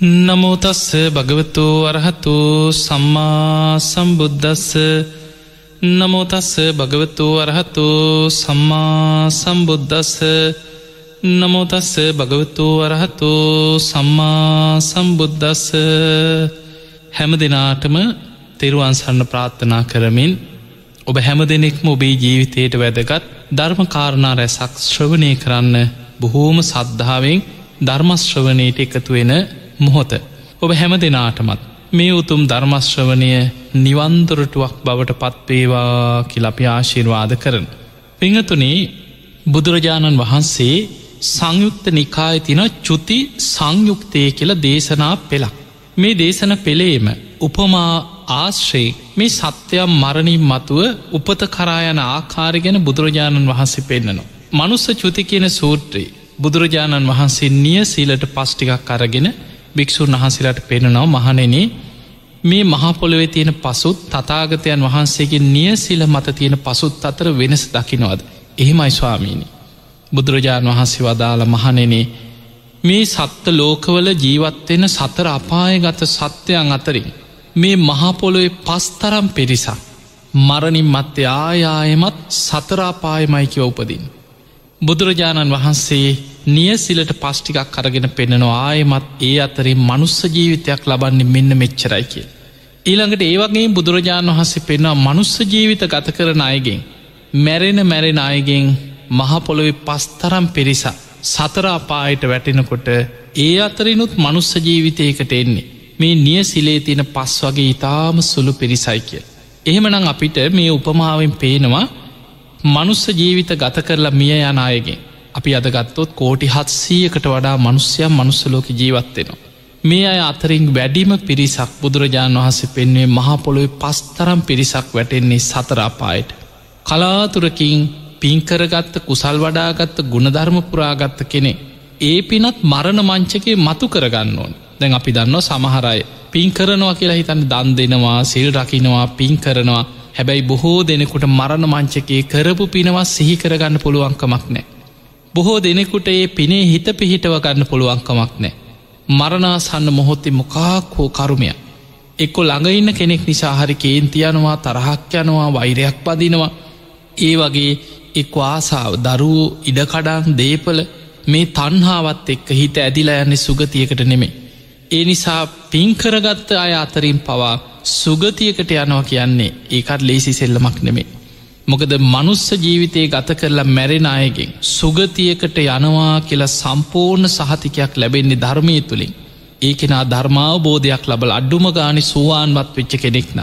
නමෝතස්ස භගවතු අරහතු සම්මා සම්බුද්ධස්ස නමෝතස්ස භගවතු අරහතු සම්මා සම්බුද්ධස්ස නමෝතස්ස භගවතු අරහතු සම්මා සම්බුද්ධස්ස හැම දෙනාටම තෙරුවන්සන්න ප්‍රාර්ථනා කරමින් ඔබ හැම දෙනෙක්ම ඔබේ ජීවිතයට වැදගත් ධර්මකාරණා රැසක් ශ්‍රවණය කරන්න බොහෝම සද්ධාවෙන් ධර්මශ්‍රවනයට එකතු වෙන මොහොත ඔබ හැම දෙනාටමත් මේ උතුම් ධර්මශ්‍රවනය නිවන්දොරටුවක් බවට පත්වේවා කිලපි ආශිර්වාද කරන. පිංහතුනේ බුදුරජාණන් වහන්සේ සංයුක්ත නිකාය තින චුති සංයුක්තය කියල දේශනා පෙළක්. මේ දේශන පෙළේම උපමා ආශ්‍රයේ මේ සත්‍යයම් මරණින් මතුව උපත කරායන ආකාර ගැන බුදුරජාණන් වහන්සේ පෙන්න්නනවා. මනුස්ස චුති කියන සූත්‍රයේ බුදුරජාණන් වහන්සේ නිය සීලට පස්්ටිකක් අරගෙන භික්‍ෂූන් වහන්සේලාට පෙනෙනවා මහනෙන මේ මහපොළොවේ තියෙන පසුත් තතාගතයන් වහන්සේගේ නිය සිල මත තියෙන පසුත් අතර වෙනස් දකිනවද. එහෙමයි ස්වාමීණි. බුදුරජාණන් වහන්සේ වදාළ මහනෙනේ මේ සත්ත ලෝකවල ජීවත්වෙන සතර අපාය ගත සත්‍යයන් අතරින් මේ මහපොළොවේ පස්තරම් පිරිසක් මරණින් මත්තය ආයායමත් සතරාපායමයිකිව උපදින්. බුදුරජාණන් වහන්සේ නියසිලට පස්්ටිකක් කරගෙන පෙන්නවා ආයමත් ඒ අතරින් මනුස්ස ජීවිතයක් ලබන්නේ මෙන්න මෙච්චරයි කිය. ඊළඟට ඒවගේ බුදුරජාණන් වහන්සේ පෙන්වා මනුස්ස ජීවිත ගත කරන අයගෙන් මැරෙන මැරෙන අයගෙන් මහපොළොවෙ පස්තරම් පිරිසා සතරාපායට වැටෙනකොට ඒ අතරිනුත් මනුස්ස ජීවිතයකට එන්නේ මේ නිය සිලේ තියෙන පස් වගේ ඉතාම සුළු පිරිසයි කිය. එහෙමනං අපිට මේ උපමාවෙන් පේනවා මනුස්ස ජීවිත ගත කරලා මිය යන අයගෙන් අපි අදගත්තොත් කෝටි හත්සීයකට වඩා මනුස්්‍යයම් මනුස්සලෝක ජීවත්වෙනවා. මේ අය අතරින් වැඩිම පිරිසක් බුදුරජාණන් වහසේ පෙන්වේ මහපොළොයි පස්තරම් පිරිසක් වැටෙන්නේ සතරාපායට. කලාතුරකින් පින්කරගත්ත කුසල් වඩාගත්ත ගුණධර්මපුරාගත්ත කෙනෙ. ඒ පිනත් මරණ මංචකේ මතු කරගන්න ඕන් දැන් අපි දන්න සමහරය පින් කරනවා කියලා හිතන්න දන් දෙනවා සිල් රකිනවා පින් කරනවා හැබැයි බොහෝ දෙනෙකුට මරණ මංචකේ කරපු පිනවත් සිහි කරගන්න පුළුවන්කමක් නෑ. බොහෝ දෙනෙකුට ඒ පිනේ හිත පිහිටව ගන්න පුළුවන්කමක් නෑ. මරණාසන්න මොහොත්තෙ මොකාක් හෝ කරුමය. එක්කො ළඟඉන්න කෙනෙක් නිසා හරි කේන්තියනවා තරහක් යනවා වෛරයක් පදිනවා ඒ වගේ එක් ආසාාව දරුවෝ ඉඩකඩන් දේපල මේ තන්හාවත් එක්ක හිත ඇදිලා යන්නේ සුගතියකට නෙමේ. ඒ නිසා පින්කරගත්ත අය අතරින් පවා සුගතියකට යනවා කියන්නේ ඒකත් ලේසි සෙල්ලමක් නෙමේ. මොකද මනුස්ස ජීවිතය ගත කරලා මැරෙන අයගෙන් සුගතියකට යනවා කියලා සම්පූර්ණ සහතිකයක් ලැබෙන්නේ ධර්මය තුළින් ඒකෙනා ධර්මාවබෝධයක් ලබල අඩ්ඩුම ගානි සුවාන්වත් වෙච්ච කෙනෙක්න.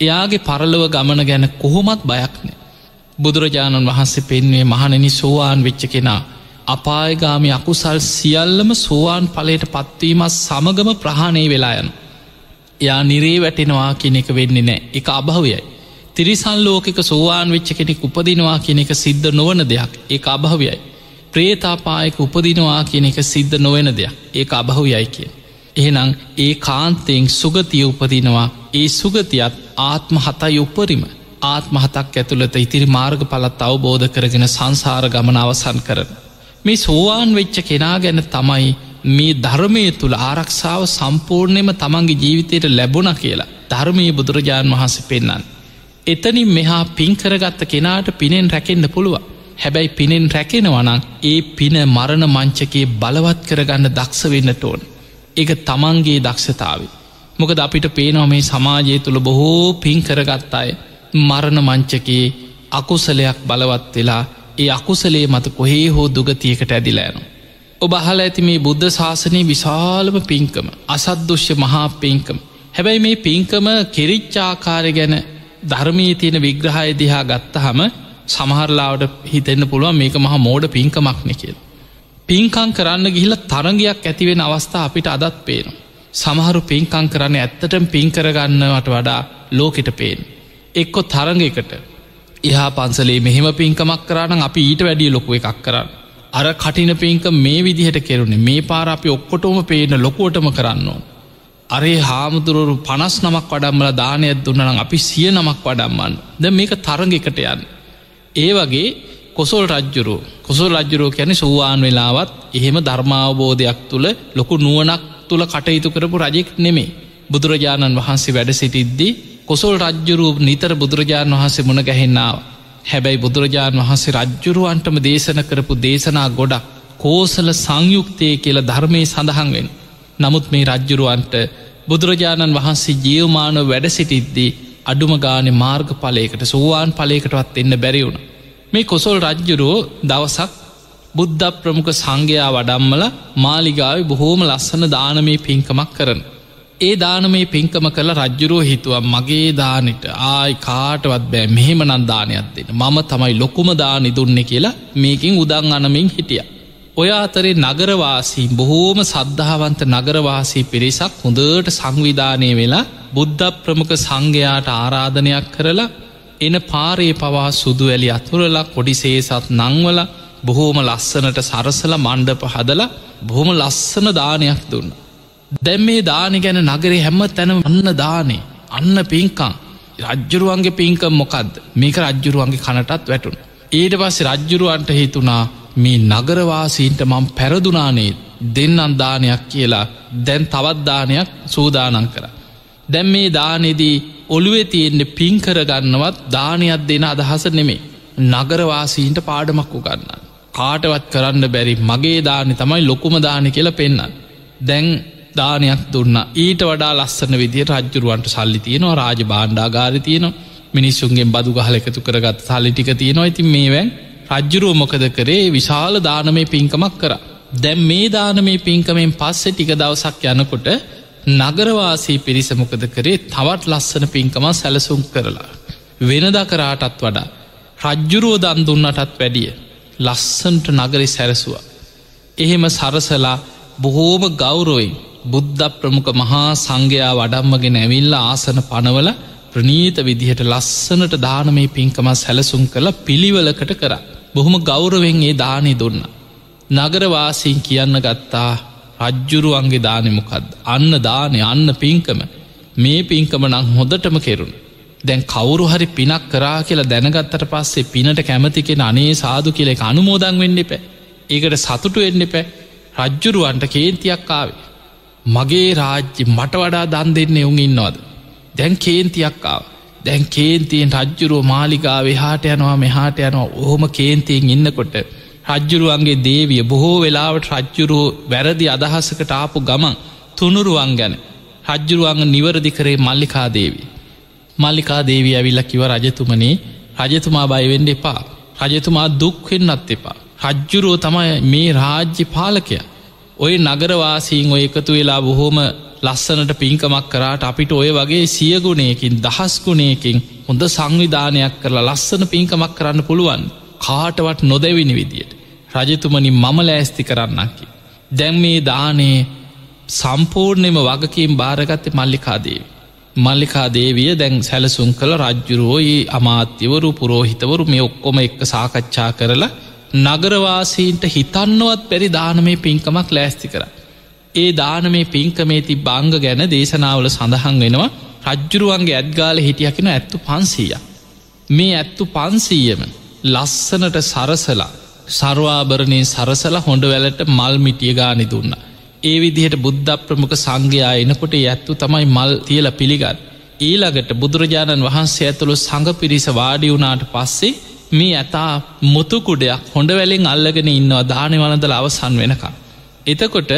එයාගේ පරලව ගමන ගැන කොහොමත් බයක්නෑ. බුදුරජාණන් වහන්සේ පෙන්වේ මහණනි සෝවාන් වෙච්ච කෙනා අපායගාමි අකුසල් සියල්ලම සෝවාන් පලට පත්වීමත් සමගම ප්‍රහණය වෙලායන්. එයා නිරේ වැටෙනවා කියන එක වෙන්නේ නෑ එක අභවයයි. තිරිසන් ලෝකෙක සෝවාන් වෙච්ච කෙනෙක් උපදිනවා කියන එක සිද්ධ නොවන දෙයක් ඒ අභවයයි. ප්‍රේතාපායක උපදිනවා කියන එක සිද්ධ නොවෙන දෙයක් ඒ අභවයයි කිය. එහෙනම් ඒ කාන්තයෙන් සුගතිය උපදිනවා ඒ සුගතියත් ආත්ම හතයි උපරිම ආත්ම හතක් ඇතුළත ඉතිරි මාර්ග පලත් අවබෝධ කරගෙන සංසාර ගමන අවසන් කරන. මේ සෝවාන් වෙච්ච කෙනා ගැන තමයි මේ ධර්මය තුළ ආරක්ෂාව සම්පූර්ණයම තමන්ගේ ජීවිතයට ලැබුණ කියලා ධර්මය බුදුරජාණන් වහන්සේ පෙන්න්න. එතනින් මෙහා පින්කරගත්ත කෙනාට පිනෙන් රැකෙන්න්න පුළුව හැබැයි පිනෙන් රැකෙනවනං ඒ පින මරණ මංචකයේ බලවත් කරගන්න දක්ෂ වෙන්නට ඕන. එක තමන්ගේ දක්ෂතාවේ මොකද අපිට පේනවා මේ සමාජය තුළ බොහෝ පින්කරගත් අය මරණ මංචකයේ අකුසලයක් බලවත් වෙලා ඒ අකුසලේ මත කොහේ හෝ දුගතියකට ඇදිලෑනු. ඔබ අහල ඇති මේ බුද්ධ ශාසනය විශාලම පින්කම අසද්දුෂ්‍ය මහා පින්කම. හැබැයි මේ පින්කම කෙරිච්චාකාරය ගැන ධර්මී තියෙන විග්‍රහය දිහා ගත්ත හම සමහරලාවට හිතෙන්න්න පුළුවන් මේක මහ මෝඩ පින්කමක්න කියල්. පින්කං කරන්න ගිහිල තරගයක් ඇතිවෙන අවස්ථා අපිට අදත් පේන. සමහරු පින්කං කරන්න ඇත්තටම පින්කරගන්නවට වඩා ලෝකෙට පේන. එක්කො තරගකට එහා පන්සලේ මෙහෙම පින්කමක් කරන්න අපි ඊට වැඩිය ලොකුව එකක් කරන්න. අර කටින පින්ක මේ විදිහට කෙරුණේ මේ පාර අපි ඔක්කොටෝම පේන ලොකෝටම කරන්නවා. අරේ හාමුදුරුවරු පනස් නමක් වඩම්මල දානයක් දුන්නනම් අපි සිය නමක් වඩම්මන්න ද මේක තරගකට යන්න. ඒ වගේ කොසොල් රජ්ජුරු කොසොල් රජ්ජුරෝ කැනෙ සූවාන් වෙලාවත් එහෙම ධර්මාවබෝධයක් තුළ ලොකු නුවනක් තුළ කටයුතු කරපු රජෙක් නෙමේ බුදුරජාණන් වහන්සේ වැඩ සිටිද්දී කොසොල් රජ්ජුරූ නිතර බුදුරජාණන් වහන්සේ මුණ ගැහෙන්නාව හැබැයි බුදුරජාණන් වහන්සේ රජ්ජුරුවන්ටම දේශන කරපු දේශනා ගොඩක් කෝසල සංයුක්තය කියල ධර්මය සඳහන්වෙන් නමුත් මේ රජ්ජුරුවන්ට බුදුරජාණන් වහන්සේ ජියවමානව වැඩ සිටිද්දී අඩුම ගානෙ මාර්ග පලයකට සෝවාන් පලයකටවත් එන්න බැරිවුණ මේ කොසොල් රජ්ජුරුවෝ දවසක් බුද්ධ ප්‍රමුඛ සංඝයා වඩම්මල මාලිගාව බොහෝම ලස්සන දානමේ පින්කමක් කරන. ඒ දානමේ පින්කම කළ රජ්ජුරුව හිතුව මගේ දානට ආයි කාටවත් බෑ මෙහෙම නන්දානයක් දෙන්න මම තමයි ලොකුම දානි දුන්න කියලා මේකින් උදං අනමින් හිටිය. ඔය අතරේ නගරවාසී බොහෝම සද්ධාවන්ත නගරවාසී පිරිසක් හොඳට සංවිධානය වෙලා බුද්ධ ප්‍රමුඛ සංඝයාට ආරාධනයක් කරලා එන පාරේ පවා සුදු ඇලි අතුරලා කොඩිසේසත් නංවල බොහෝම ලස්සනට සරසල මණ්ඩප හදල බොහොම ලස්සන දානයක් දුන්න. දැම් මේ දානි ගැන නගරේ හැම තැන අන්න දානේ අන්න පින්කං රජ්ජුරුවන්ගේ පින්කම් මොකක්ද මේක රජ්ජුරුවන්ගේ කනටත් වැටුන්. ඊට පස්සේ රජ්ජුරුවන්ට හිතුනා මේ නගරවාසීන්ට මං පැරදුනානේ දෙන්නන් දානයක් කියලා දැන් තවත්දානයක් සූදානන් කර. දැම් මේ දානෙදී ඔළුවේ තියෙන්නේ පින්කරගන්නවත් දානයක් දෙන අදහස නෙමේ නගරවාසීන්ට පාඩමක්කු ගන්න. කාටවත් කරන්න බැරි මගේ දානි තමයි ලොකුම දානි කියල පෙන්න්න. දැන් දානයක් දුන්න ඊට වඩා ලස්සන විදිිය රජ්ජුරුවන්ට සල්ලි තියෙනවා රාජ බාණ්ඩාගාර තියන මිනිස්සුන්ගේ බදු ගහල එකතු කරගත් සල්ලිටික තියෙනවා ඉතින් මේවැන් රජ්ජුරුව මොකද කරේ විශාල දානමේ පින්කමක් කර. දැම් මේ දානමේ පින්කමෙන් පස්සෙ ටික දවසක් යනකොට නගරවාසී පිරිසමොකද කරේ තවත් ලස්සන පින්කම සැලසුම් කරලා. වෙනද කරාටත් වඩා. රජ්ජුරුව දන් දුන්නටත් වැඩිය. ලස්සන්ට නගරි සැරසුව. එහෙම සරසලා බොහෝම ගෞරෝයි බුද්ධ ප්‍රමුඛ මහා සංඝයා වඩම්මගෙන ඇවිල්ල ආසන පනවල ප්‍රනීත විදිහට ලස්සනට දානමේ පින්කම සැලසුම් කළ පිළිවලකට කර. බොහොම ගෞරවෙන් ඒ දානය දුන්න. නගරවාසින් කියන්න ගත්තා රජ්ජුරුවන්ගේ දානෙමොකක්ද අන්න දානය අන්න පින්කම. මේ පින්කම නං හොඳටම කෙරුණ. දැන් කවුරු හරි පිනක් කරා කියලා දැනගත්තට පස්සේ පිනට කැමතිකෙන අනේ සාදු කියලෙ අනුමෝදං වෙන්න එපෑ. ඒකට සතුටු වෙන්න එපෑ. රජ්ජුරුවන්ට කේන්තියක් ආවේ. මගේ රාජ්‍ය මට වඩා දන් දෙන්න එවුන් ඉන්නවද? දැන් කේන්තියක්කාව දැන් කේන්තියෙන් රජ්ජුරුව මාලිකාවේ හාට යනවා මෙහාට යනවා ඕහොම කේන්තියෙන් ඉන්නකොට රජ්ජුරුවන්ගේ දේවිය බොහෝ වෙලාවට රජ්ජුරුව වැරදි අදහසකට ආපු ගමන් තුනුරුවන් ගැන රජ්ජුරුවන්ග නිවරදි කරේ මල්ලිකාදේවී. මල්ලිකා දේවී ඇවිල්ල කිව රජතුමනේ රජතුමා බයිවෙන්ඩ එපා රජතුමා දුක්වෙන්නත් එපා. රජ්ජුරුව තමයි මේ රාජ්‍ය පාලකය. ඔය නගරවාසීන් ඔය එකතු වෙලා බොහෝම ලස්සනට පින්කමක් කරාට අපිට ඔය වගේ සියගුණයකින් දහස්ගුණයකින් හොඳ සංවිධානයක් කරලා ලස්සන පින්කමක් කරන්න පුළුවන් කාටවත් නොදැවිනි විදියට. රජතුමනි මම ලෑස්ති කරන්නකි. දැන් මේ දානේ සම්පූර්ණයම වගකින් භාරගත්ත මල්ලිකාදේවි. මල්ලිකාදේවිය දැන් සැලසුම් කළ රජ්ජුරුවෝයි අමාත්‍යවරු පුරෝහිතවරු මේ ඔක්කොම එක්ක සාකච්ඡා කරලා නගරවාසීන්ට හිතන්නවත් පැරි දානමේ පින්කමක් ලෑස්ති කර. ඒ දානමේ පින්කමේති බංග ගැන දේශනාවල සඳහන් වෙනවා රජ්ජුරුවන්ගේ ඇත්ගාල හිටියකින ඇත්තු පන්සීය. මේ ඇත්තු පන්සීයම ලස්සනට සරසලා සර්වාභරණය සරසල හොඳ වැලට මල් මිටිය ගානි දුන්න. ඒ විදිහට බුද්ධ ප්‍රමුඛ සංඝයා එනකොට ඇත්තු තමයි මල් තියල පිළිගත්. ඊළඟට බුදුරජාණන් වහන්සේ ඇතුළු සඟ පිරිස වාඩි වුණාට පස්සේ මේ ඇතා මුතුකුඩයක් හොඳ වැලෙන් අල්ලගෙන ඉන්නවා දානවනදල අවසන් වෙනකම්. එතකොට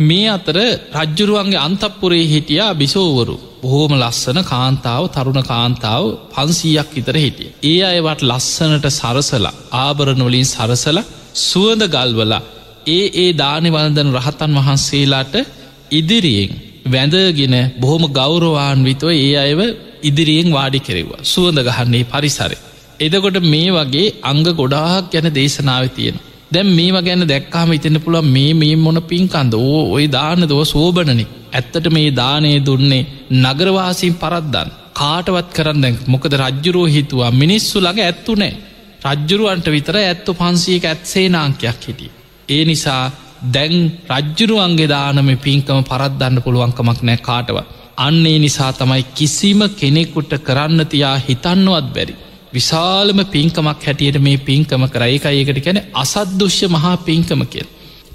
මේ අතර රජ්ජුරුවන්ගේ අන්තපුරේ හිටියා බිසෝවරු බොහෝම ලස්සන කාන්තාව තරුණ කාන්තාව පන්සීයක් ඉතර හිටිය. ඒ අයවට ලස්සනට සරසලා ආභරණවලින් සරසල සුවඳ ගල්වලා ඒ ඒ දානිවලදන රහතන් වහන්සේලාට ඉදිරියෙන් වැඳගෙන බොහොම ගෞරවාන්විතව ඒ අයව ඉදිරියෙන් වාඩි කෙරෙවා සුවඳ ගහන්නේ පරිසරය. එදකොට මේ වගේ අංග ගොඩාක් ගැන දේශනාව තියෙන. දැම් මේවා ගැන දැක්කාම ඉතන්න පුළ මේ මේ මොන පින්කන්ද ඕ ඔය දාන දව සෝබනනෙ ඇත්තට මේ දානය දුන්නේ නගරවාසින් පරද්දන් කාටවත් කරන්න මොකද රජ්ජුරෝ හිතුවා මිනිස්සු ළඟ ඇත්තු නෑ රජ්ජුරුවන්ට විතර ඇත්තු පන්සියක ඇත්සේ නාංකයක් හිටිය. ඒ නිසා දැන් රජ්ජුරුවන්ගේ දානම පින්කම පරද්දන්න පුළුවන්කමක් නෑ කාටව. අන්නේ නිසා තමයි කිසිම කෙනෙකුට කරන්න තියා හිතන්නවත් බැරි. විශාලම පින්කමක් හැටියට මේ පින්කම කරයිකයකට කැන අසද්දුෂ්‍ය මහා පින්කම කියල්.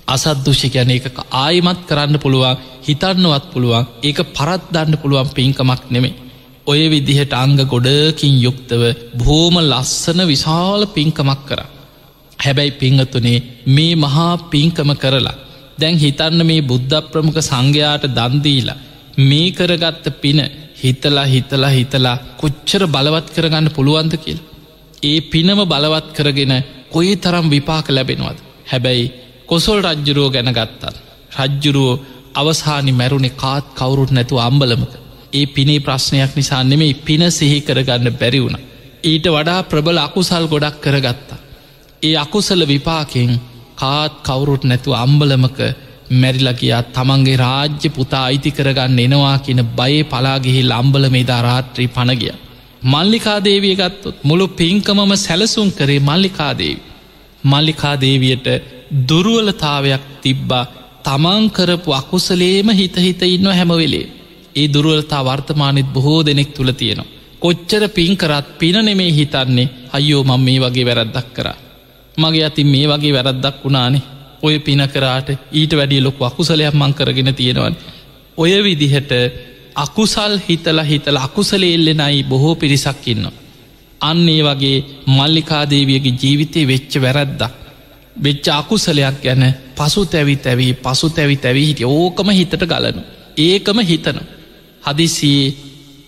අසද්දුෂි ගැන එක ආයිමත් කරන්න පුළුවන් හිතන්නවත් පුළුවන් ඒක පරත්දන්න පුළුවන් පින්කමක් නෙමේ. ඔය විදිහට අංග ගොඩකින් යුක්තව බෝම ලස්සන විශාල පින්කමක් කර. හැබැයි පිංහතුනේ මේ මහා පින්කම කරලා දැන් හිතන්න මේ බුද්ධ ප්‍රමුඛ සංඝයාට දන්දීලා මේ කරගත්ත පින හිතලා හිතලා හිතලා කොච්චර බලවත් කරගන්න පුළුවන්ද කියල්. ඒ පිනම බලවත් කරගෙන කොයි තරම් විපාක ලැබෙනවද. හැබැයි කොසොල් රජ්ජුරුවෝ ගැන ගත්තත්. රජ්ජුරුවෝ අවසානි මැරුණෙ කාත් කවුරුත් නැතු අම්බලමක. ඒ පිනේ ප්‍රශ්නයක් නිසා නෙමෙයි පින සිහි කරගන්න බැරි වුණ. ඊට වඩා ප්‍රබල අකුසල් ගොඩක් කරගත්තා. ඒ අකුසල විපාකෙන් කාත් කවුරුත් නැතු අම්බලමක මැරිලගයා තමන්ගේ රාජ්‍ය පුතා අයිති කරගන්න එනවා කියන බයේ පලාගෙහි ලම්බල මේදා රාත්‍රී පණගිය. මල්ලිකාදේවිය ගත්තොත් මුළු පින්කමම සැලසුම් කරේ මල්ලිකාදේවි. මල්ලිකාදේවියට දුරුවලතාවයක් තිබ්බා තමන්කරපු අකුසලේම හිතහිත ඉන්න හැමවෙලේ. ඒ දුරුවලතා වර්තමානෙත් බොහෝ දෙනෙක් තුළ තියෙනවා. කොච්චර පින්කරත් පින නෙමේ හිතන්නේ අයෝ මං මේ වගේ වැරද්දක් කරා. මගේ අතින් මේ වගේ වැරද්දක් වුණානේ ඔය පිනකරාට ඊට වැඩිය ලොකු අකුසලයක් මං කරගෙන තියෙනවන්. ඔය විදිහට අකුසල් හිතල හිතල අකුසල එල්ලෙනයි බොහෝ පිරිසක් ඉන්න. අන්නේ වගේ මල්ලිකාදේවියගේ ජීවිතය වෙච්ච වැරද්දක්. වෙච්ච අකුසලයක් ගැන පසු තැවි තැවී පසු තැවි තැවී හිටිය ඕකම හිතට ගලනු. ඒකම හිතන. හදිසියේ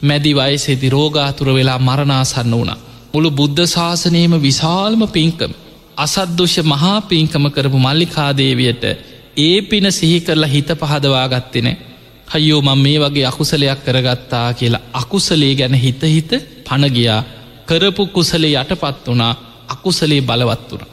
මැදි වයසෙදි රෝගාතුර වෙලා මරණාසන්න වුණ. මුළු බුද්ධ ශාසනයම විශාල්ම පින්කම. අසද්දුෂ මහා පින්කම කරපු මල්ලිකාදේවියට ඒ පින සිහි කරලා හිත පහදවා ගත්තෙන හයෝ මං මේ වගේ අකුසලයක් කරගත්තා කියලා අකුසලේ ගැන හිත හිත පණගියා කරපු කුසලේ යටපත් වනා අකුසලේ බලවත් වුණ.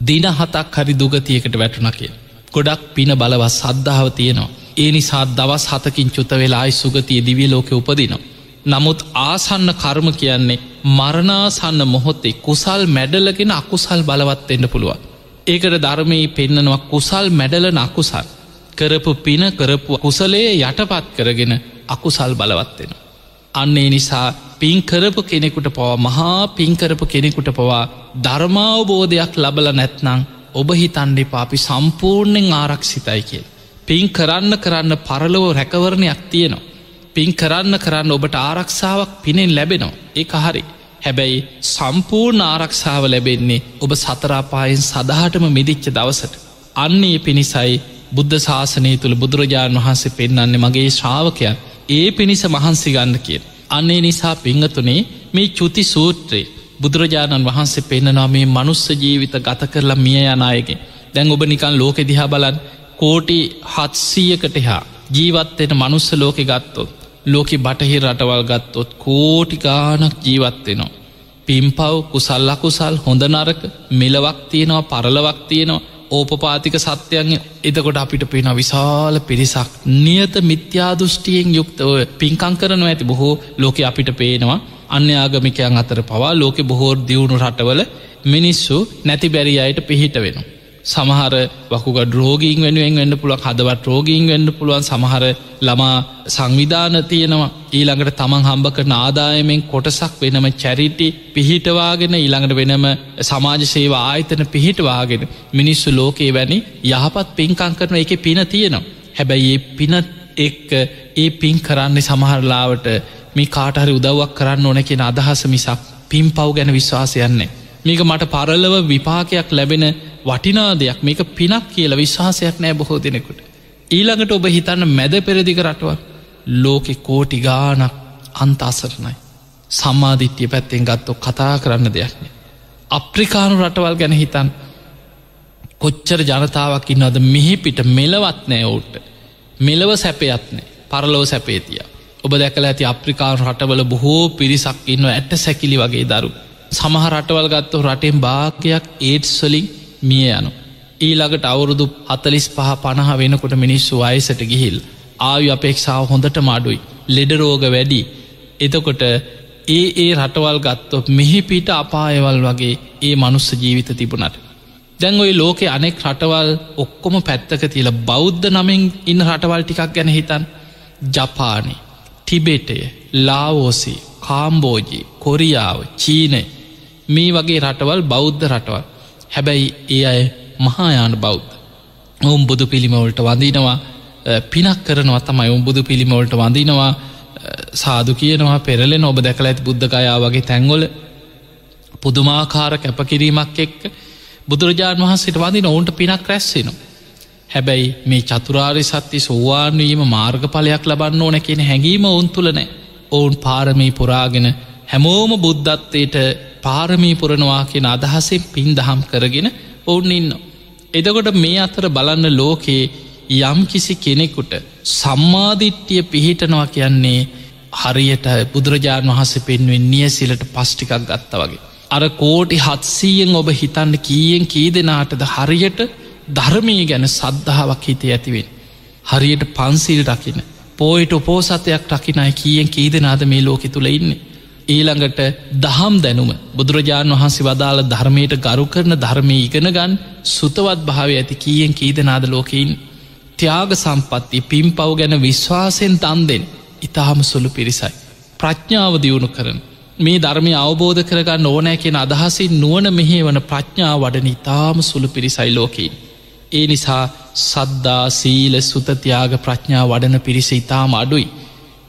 දින හතක් හරි දුගතියකට වැටුණ කිය. ගොඩක් පින බලවත් සද්ධාව තියෙනවා. ඒ නිසා දවස් හතකින් චුත වෙලායි සුගතිය දිවිය ලෝක උපදිනවා. නමුත් ආසන්න කර්ම කියන්නේ මරණාසන්න මොහොත්තේ කුසල් මැඩලගෙන අකුසල් බලවත්වෙන්න පුළුවන්. ඒකට ධර්මයේ පෙන්නනවා කුසල් මැඩලන අකුසල්. කරපු පින කරපු කුසලේ යටපත් කරගෙන අකුසල් බලවත්වෙන. අන්නේ නිසා පින්කරපු කෙනෙකුට පවා මහා පින්කරපු කෙනෙකුට පවා ධර්මාවබෝධයක් ලබල නැත්නං ඔබ හිතන්ඩි පාපි සම්පූර්ණයෙන් ආරක්ෂිතයි කියල්. පින් කරන්න කරන්න පරලොව රැකවරණයක් තියෙනවා. පින් කරන්න කරන්න ඔබට ආරක්ෂාවක් පිනෙන් ලැබෙනවා. ඒ හරි. හැබැයි සම්පූර්ණ ආරක්ෂාව ලැබෙන්නේ ඔබ සතරාපායෙන් සදහටම මිදිච්ච දවසට. අන්නේ පිණිසයි බුද්ධ ශාසනය තුළ බුදුරජාණන් වහන්සේ පෙන්න්නන්නේ මගේ ශ්‍රාවකයන් ඒ පිණිස මහන්සි ගන්න කියෙන් අන්නේ නිසා පිංහතුනේ මේ චුති සූත්‍රයේ බුදුරජාණන් වහන්සේ පෙන්න්නනවා මේ මනුස්ස ජීවිත ගත කරලා මිය යනායගේ දැන් ඔබ නිකන් ලෝකෙ දිහා බලන් කෝටි හත්සීයකට හා ජීවත්වෙන මනුස්ස ලෝකෙ ගත්තොත් ලෝකෙ බටහි රටවල් ගත්තොත් කෝටිකානක් ජීවත්වෙනවා. පිම්පව් කුසල් අකුසල් හොඳ නරක මෙලවක් තියෙනවා පරලවක් තියෙනවා ඕපපාතික සත්‍යයන් එතකොට අපිට පෙන විශාල පිරිසක් නියත මිත්‍යාදෘෂ්ටියෙන් යුක්තව පින්කං කරනව ඇති බොහෝ ලෝකෙ අපිට පේනවා අන්‍යාගමිකයන් අතර පවා ලෝකෙ බොහෝර් දියුණු රටවල මිනිස්සු නැති බැරි අයට පිහිට වෙනවා. සමහර වකුග රෝගීන් වෙනුවෙන් වෙන්න පුළුවන් හදවත් රෝගීන් වෙන්න පුළුවන් සමහර ළමා සංවිධාන තියෙනවා. ඊළඟට තමන් හම්බ කරන ආදායමෙන් කොටසක් වෙනම චැරිටි පිහිටවාගෙන ඊළඟට වෙනම සමාජ සේවා ආයතන පිහිටවාගෙන මිනිස්සු ලෝකයේ වැනි යහපත් පින්කං කරන එක පින තියෙනවා. හැබැයි ඒ පින එක්ක ඒ පින් කරන්නේ සමහරලාවට මේ කාටහරි උදව්වක් කරන්න ඕන කියෙන අදහස මිසක් පින් පව් ගැන විශ්වාසයන්නේ මේක මට පරල්ලව විපාකයක් ලැබෙන වටිනා දෙයක් මේක පිනක් කියල විශ්වාසයක් නෑ බොහෝ දෙනෙකුට. ඊළඟට ඔබ හිතන්න මැද පෙරදික රටුව ලෝකෙ කෝටි ගානක් අන්තාසරණයි. සම්මාධිත්‍යය පැත්තෙන් ගත්තො කතා කරන්න දෙයක්න. අප්‍රිකානු රටවල් ගැන හිතන් කොච්චර ජනතාවක් ඉන්නවද මිහිපිට මෙලවත් නෑ ඔවුට. මෙලව සැපයත්නෑ පරලොව සැපේතිය. ඔබ දැකල ඇති අප්‍රිකානු රටවල බොහෝ පිරිසක් ඉන්න ඇට සැකිලි වගේ දරු. සමහ රටවල් ගත්තු රටෙන් භාගයක් ඒට්ස්වලින් මිය යනු. ඊළඟට අවුරුදු හතලිස් පහ පණහ වෙනකොට මිනිස්සු අයසට ගිහිල් ආයු අපේක්ෂාව හොඳට මාඩුයි ලෙඩරෝග වැඩි එතකොට ඒ ඒ රටවල් ගත්තොත් මෙහිපිට අපායවල් වගේ ඒ මනුස්ස ජීවිත තිබුණට. දැන් ඔයි ලෝකෙ අනෙක් රටවල් ඔක්කොම පැත්තක තියල බෞද්ධ නමින් ඉන්න රටවල් ටිකක් ගැන හිතන් ජපානි ටිබෙටය ලාවෝසි කාම්බෝජි කොරියාව චීනය මේ වගේ රටවල් බෞද්ධ රටවල් හැබැයි ඒ අය මහායාන බෞද්ධ. ඔවුම් බුදු පිළිමවලට වඳීනවා පිනක් කරනවා තමයි ඔුම් බුදු පිළිමවලට වඳීනවා සාදු කියනවා පෙරලෙන ඔබ දැකල ඇති බුද්ධගයා වගේ තැංගොල පුදුමාකාර කැපකිරීමක් එක්ක බුදුරජාණන් වහන්සේට වදින ඔවුන්ට පිනක් රැස්සෙනවා. හැබැයි මේ චතුරාරි සත්‍ය සෝවාන්වීම මාර්ගඵලයක් ලබන්න ඕන කියෙන හැඟීම ඔවුන් තුළනෑ ඔවුන් පාරමී පුරාගෙන හැමෝම බුද්ධත්වයට පාරමී පුරනවා කියෙන අදහසෙන් පින් දහම් කරගෙන ඔවුන් ඉන්න. එදකොට මේ අතර බලන්න ලෝකයේ යම් කිසි කෙනෙකුට සම්මාධිට්්‍යය පිහිටනවා කියන්නේ හරියට බුදුරජාණන් වහස පෙන්වෙන් නියසිලට පස්්ටිකක් ගත්ත වගේ. අර කෝටි හත්සීයෙන් ඔබ හිතන්න කීයෙන් කී දෙනාටද හරියට ධර්මය ගැන සද්ධාවක් හිතේ ඇතිවෙන්. හරියට පන්සිල් රකින පෝයිට උපෝසතයක් රකිනයි කියෙන් කී දෙනාද මේ ලෝකෙ තුළ ඉන්නේ. ඊළඟට දහම් දැනුම බුදුරජාණන් වහන්සේ වදාළ ධර්මයට ගරු කරන ධර්මය ඉගෙන ගන් සුතවත් භාව ඇති කියෙන් කීදනාද ලෝකයින් ත්‍යාග සම්පත්ති පින් පව් ගැන විශ්වාසෙන් තන් දෙෙන් ඉතාහම සුළු පිරිසයි. ප්‍රඥාව දියුණු කරන මේ ධර්මය අවබෝධ කරගන්න ඕනෑ කියෙන අදහසින් නුවන මෙහේ වන ප්‍රඥා වඩන ඉතාම සුළු පිරිසයි ලෝකයින්. ඒ නිසා සද්දා සීල සුතතියාග ප්‍රඥා වඩන පිරිස ඉතාම අඩුයි.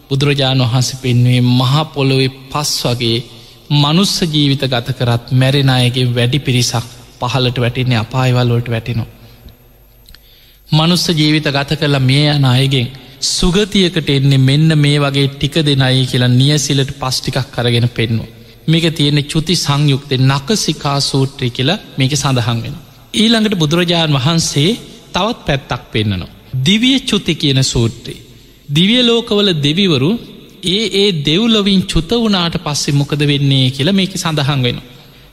බුදුරජාණන් වහන්ස පෙන්වේ මහපොළොවේ පස් වගේ මනුස්ස ජීවිත ගත කරත් මැරෙනයගේ වැඩි පිරිසක් පහලට වැටෙන්නේ අපායිවල්ලොට වැටෙනවා. මනුස්ස ජීවිත ගත කරලා මේ යන අයගෙන් සුගතියකට එන්නේ මෙන්න මේ වගේ ටික දෙනයි කියලා නියසිලට පස්්ටිකක් කරගෙන පෙන්නවා. මේක තියෙන චුති සංයුක්තය නකසිකා සූට්‍රී කියලා මේක සඳහන් වෙන. ඊළඟට බුදුරජාණන් වහන්සේ තවත් පැත්තක් පෙන්න්නනවා. දිවිය චුති කියන සූට්‍රී. දිවිය ලෝකවල දෙවිවරු ඒ ඒ දෙව්ලොවින් චුත වනාට පස්සේ මොකද වෙන්නේ කියලා මේක සඳහන් වෙන.